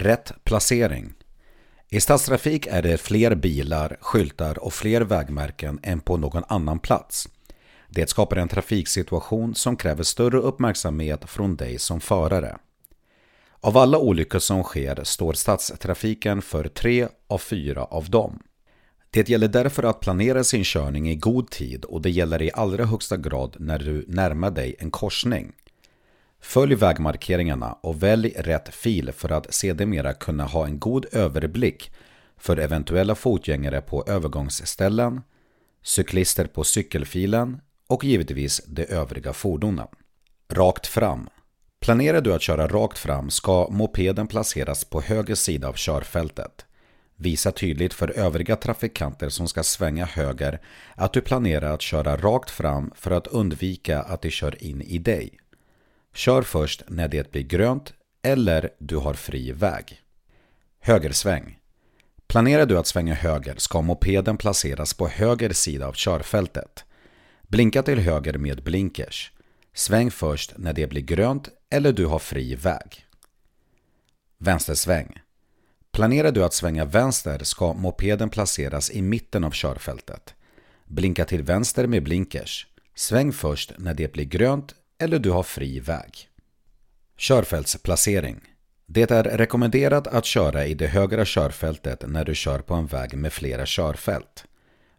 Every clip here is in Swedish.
Rätt placering. I stadstrafik är det fler bilar, skyltar och fler vägmärken än på någon annan plats. Det skapar en trafiksituation som kräver större uppmärksamhet från dig som förare. Av alla olyckor som sker står stadstrafiken för tre av fyra av dem. Det gäller därför att planera sin körning i god tid och det gäller i allra högsta grad när du närmar dig en korsning. Följ vägmarkeringarna och välj rätt fil för att sedermera kunna ha en god överblick för eventuella fotgängare på övergångsställen, cyklister på cykelfilen och givetvis de övriga fordonen. Rakt fram. Planerar du att köra rakt fram ska mopeden placeras på höger sida av körfältet. Visa tydligt för övriga trafikanter som ska svänga höger att du planerar att köra rakt fram för att undvika att de kör in i dig. Kör först när det blir grönt eller du har fri väg. Högersväng. Planerar du att svänga höger ska mopeden placeras på höger sida av körfältet. Blinka till höger med blinkers. Sväng först när det blir grönt eller du har fri väg. Vänstersväng. Planerar du att svänga vänster ska mopeden placeras i mitten av körfältet. Blinka till vänster med blinkers. Sväng först när det blir grönt eller du har fri väg. Körfältsplacering. Det är rekommenderat att köra i det högra körfältet när du kör på en väg med flera körfält.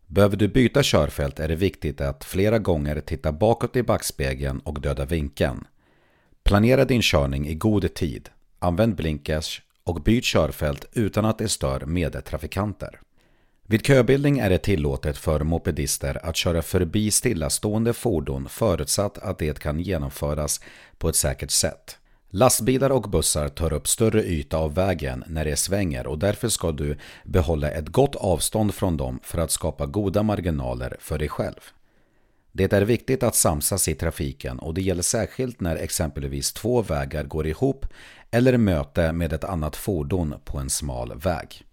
Behöver du byta körfält är det viktigt att flera gånger titta bakåt i backspegeln och döda vinkeln. Planera din körning i god tid. Använd blinkers och byt körfält utan att det stör medtrafikanter. Vid köbildning är det tillåtet för mopedister att köra förbi stillastående fordon förutsatt att det kan genomföras på ett säkert sätt. Lastbilar och bussar tar upp större yta av vägen när det svänger och därför ska du behålla ett gott avstånd från dem för att skapa goda marginaler för dig själv. Det är viktigt att samsas i trafiken och det gäller särskilt när exempelvis två vägar går ihop eller möte med ett annat fordon på en smal väg.